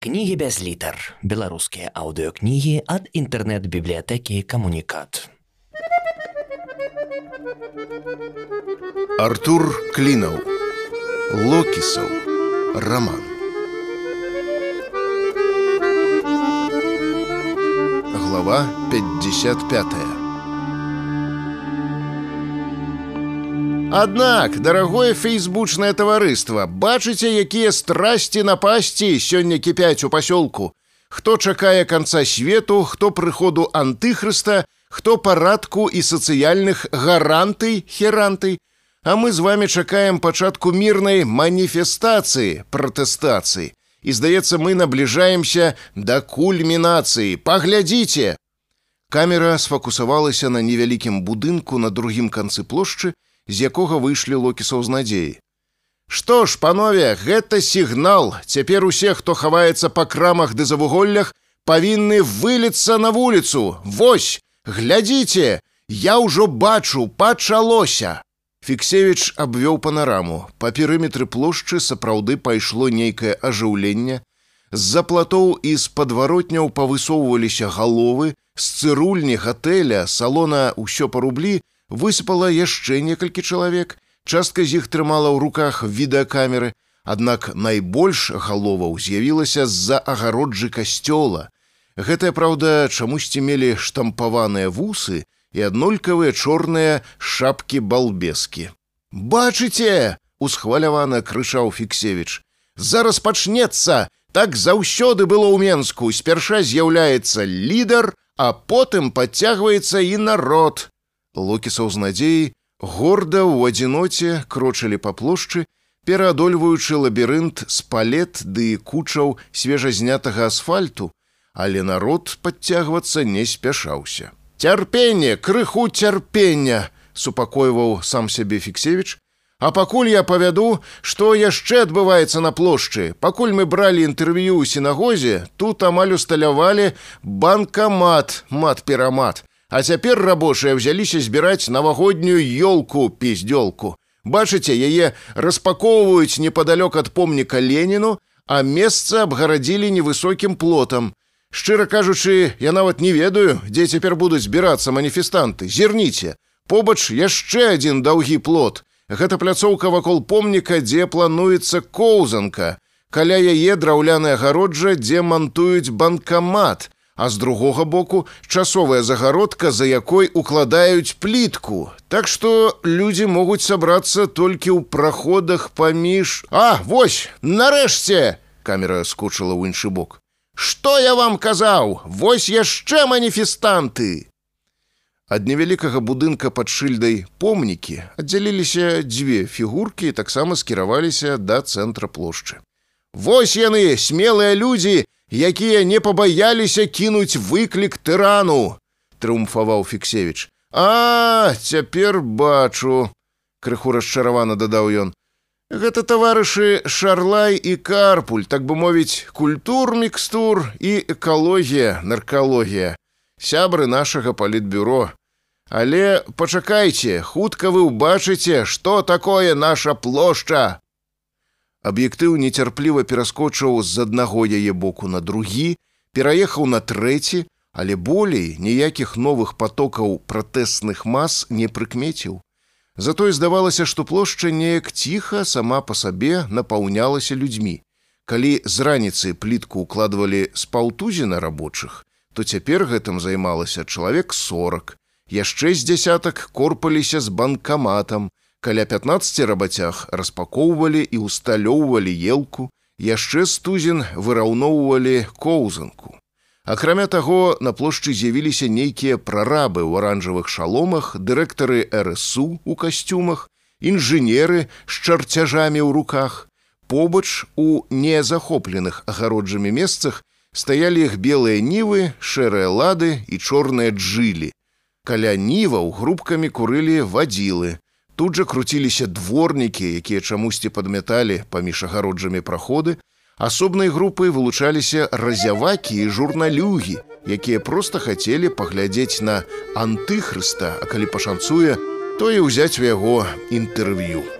Кнігі без літар. Беларускія аўдыёкнігі ад інтэрнэт-бібліятэкі камунікат. Артур Клінаў. Локісаў. Раман. Глава 55. Аднак, дарагое фейсбучнае таварыства, бачыце, якія страсці напасці сёння кіпяць у пасёлку. Хто чакае канца свету, хто прыходу антыхрыста, хто парадку і сацыяльных гарантый херанты, А мы з вами чакаем пачатку мірнай маніфестацыі, пратэстацыі. І здаецца, мы набліжаемся да кульмінацыі. Паглядзіце! Камера сфокусавалася на невялікім будынку на другім канцы плошчы, з якога выйшлі локісаў з надзеі. Што ж, панове, гэта сігнал. Цяпер усе, хто хаваецца па крамах ды завуголлях, павінны выліцца на вуліцу. Вось, глядзіце, я ўжо бачу, пачалося. Фіксевіч абвёў панараму. Па перыметры плошчы сапраўды пайшло нейкае ажыўленне. З-за платоў і з падваротняў павысоўваліся галовы, з цырульні гатэля, салона ўсё па рублі, высыпала яшчэ некалькі чалавек. Частка з іх трымала ў руках відэакамеры, Аднак найбольш галоваў з'явілася з-за агароджы касцёла. Гэтая праўда, чамусьці мелі штампаваныя вусы і аднолькавыя чорныя шапкі балбескі. Бачыце! — усхвалявана крычаў Фіксевіч. Зараз пачнецца! Так заўсёды было ў Менску, спярша з'яўляецца лідар, а потым падцягваецца і народ. Локісаў з надзеяй горда ў адзіноце крочылі па плошчы, пераадольваючы лабірынт з палет ды кучаў свежазнятага асфальту, але народ падцягвацца не спяшаўся. Цярпенне, крыху цярпення, супакойваў сам сябе Фіксевіч, А пакуль я павяду, што яшчэ адбываецца на плошчы, пакуль мы бралі інтэрв'ю ў сінагозе, тут амаль усталявалі банкамат, мат-перамат. А цяпер рабочыя ўзяліся збіраць навагоднюю ёлку піздёлку. Бачыце, яе распакоўваюць непадалёк ад помніка Леніну, а месца абгарадзілі невысокім плотам. Шчыра кажучы, я нават не ведаю, дзе цяпер будуць збірацца маніфестанты. Зірніце, побач яшчэ адзін даўгі плот. Гэта пляцоўка вакол помніка, дзе плануецца коўзанка. Каля яе драўляная агароджа, дзе мантуюць банкамат а з другога боку часовая загародка, за якой укладаюць плітку. Так што людзі могуць сабрацца толькі ў праходах паміж. А вось, нарэшце! Камера скучыла ў іншы бок. Што я вам казаў? Вось яшчэ маніфестанты! Ад невялікага будынка пад шыльдай помнікі аддзяліліся дзве фігуркі і таксама скіраваліся да цэнтра плошчы. Вось яны, смелыя людзі, якія не пабаяліся кінуць выклік тырану трыумфаваў фіксевіч. А цяпер бачу крыху расчаравана дадаў ён. Гэта таварышы шарлай і карпуль так бы мовіць культур мікстур і экалогія наркалогія. Сябры нашага палітбюро. Але пачакайце хутка вы ўбачыце што такое наша плошча Аб'ектыў нецярпліва пераскочыў з аднаго яе боку на другі, пераехаў на трэці, але болей ніякіх новых потокаў пратэсных мас не прыкмеціў. Затое здавалася, што плошча неяк ціха сама па сабе напаўнялася людзьмі. Калі з раніцы плітку укладвалі з паўтузіна рабочых, то цяпер гэтым займалася чалавек 40. Яшчэ з дзясятак корпаліся з банкаматам, каля 15 рабацях распакоўвалі і усталёўвалі елку, яшчэ стузін выраўноўвалі коўзанку. Акрамя таго, на плошчы з'явіліся нейкія прарабы ў аранжавых шаломах, дырэктары РСУ у касцюмах, інжынеры з чарцяжамі ў руках. Побач у незахопленых агароджамі месцах стаялі іх белыя нівы, шэрыя лады і чорныя джылі. Каля ніваў групкамі курылі вадзілы, Тут жа круціліся дворнікі, якія чамусьці падмяталі паміж агароджамі праходы. Асобнай групай вылучаліся разявакі і журналюгі, якія проста хацелі паглядзець на антыхрыста, а калі пашанцуе, то і ўзяць у яго інтэрв'ю.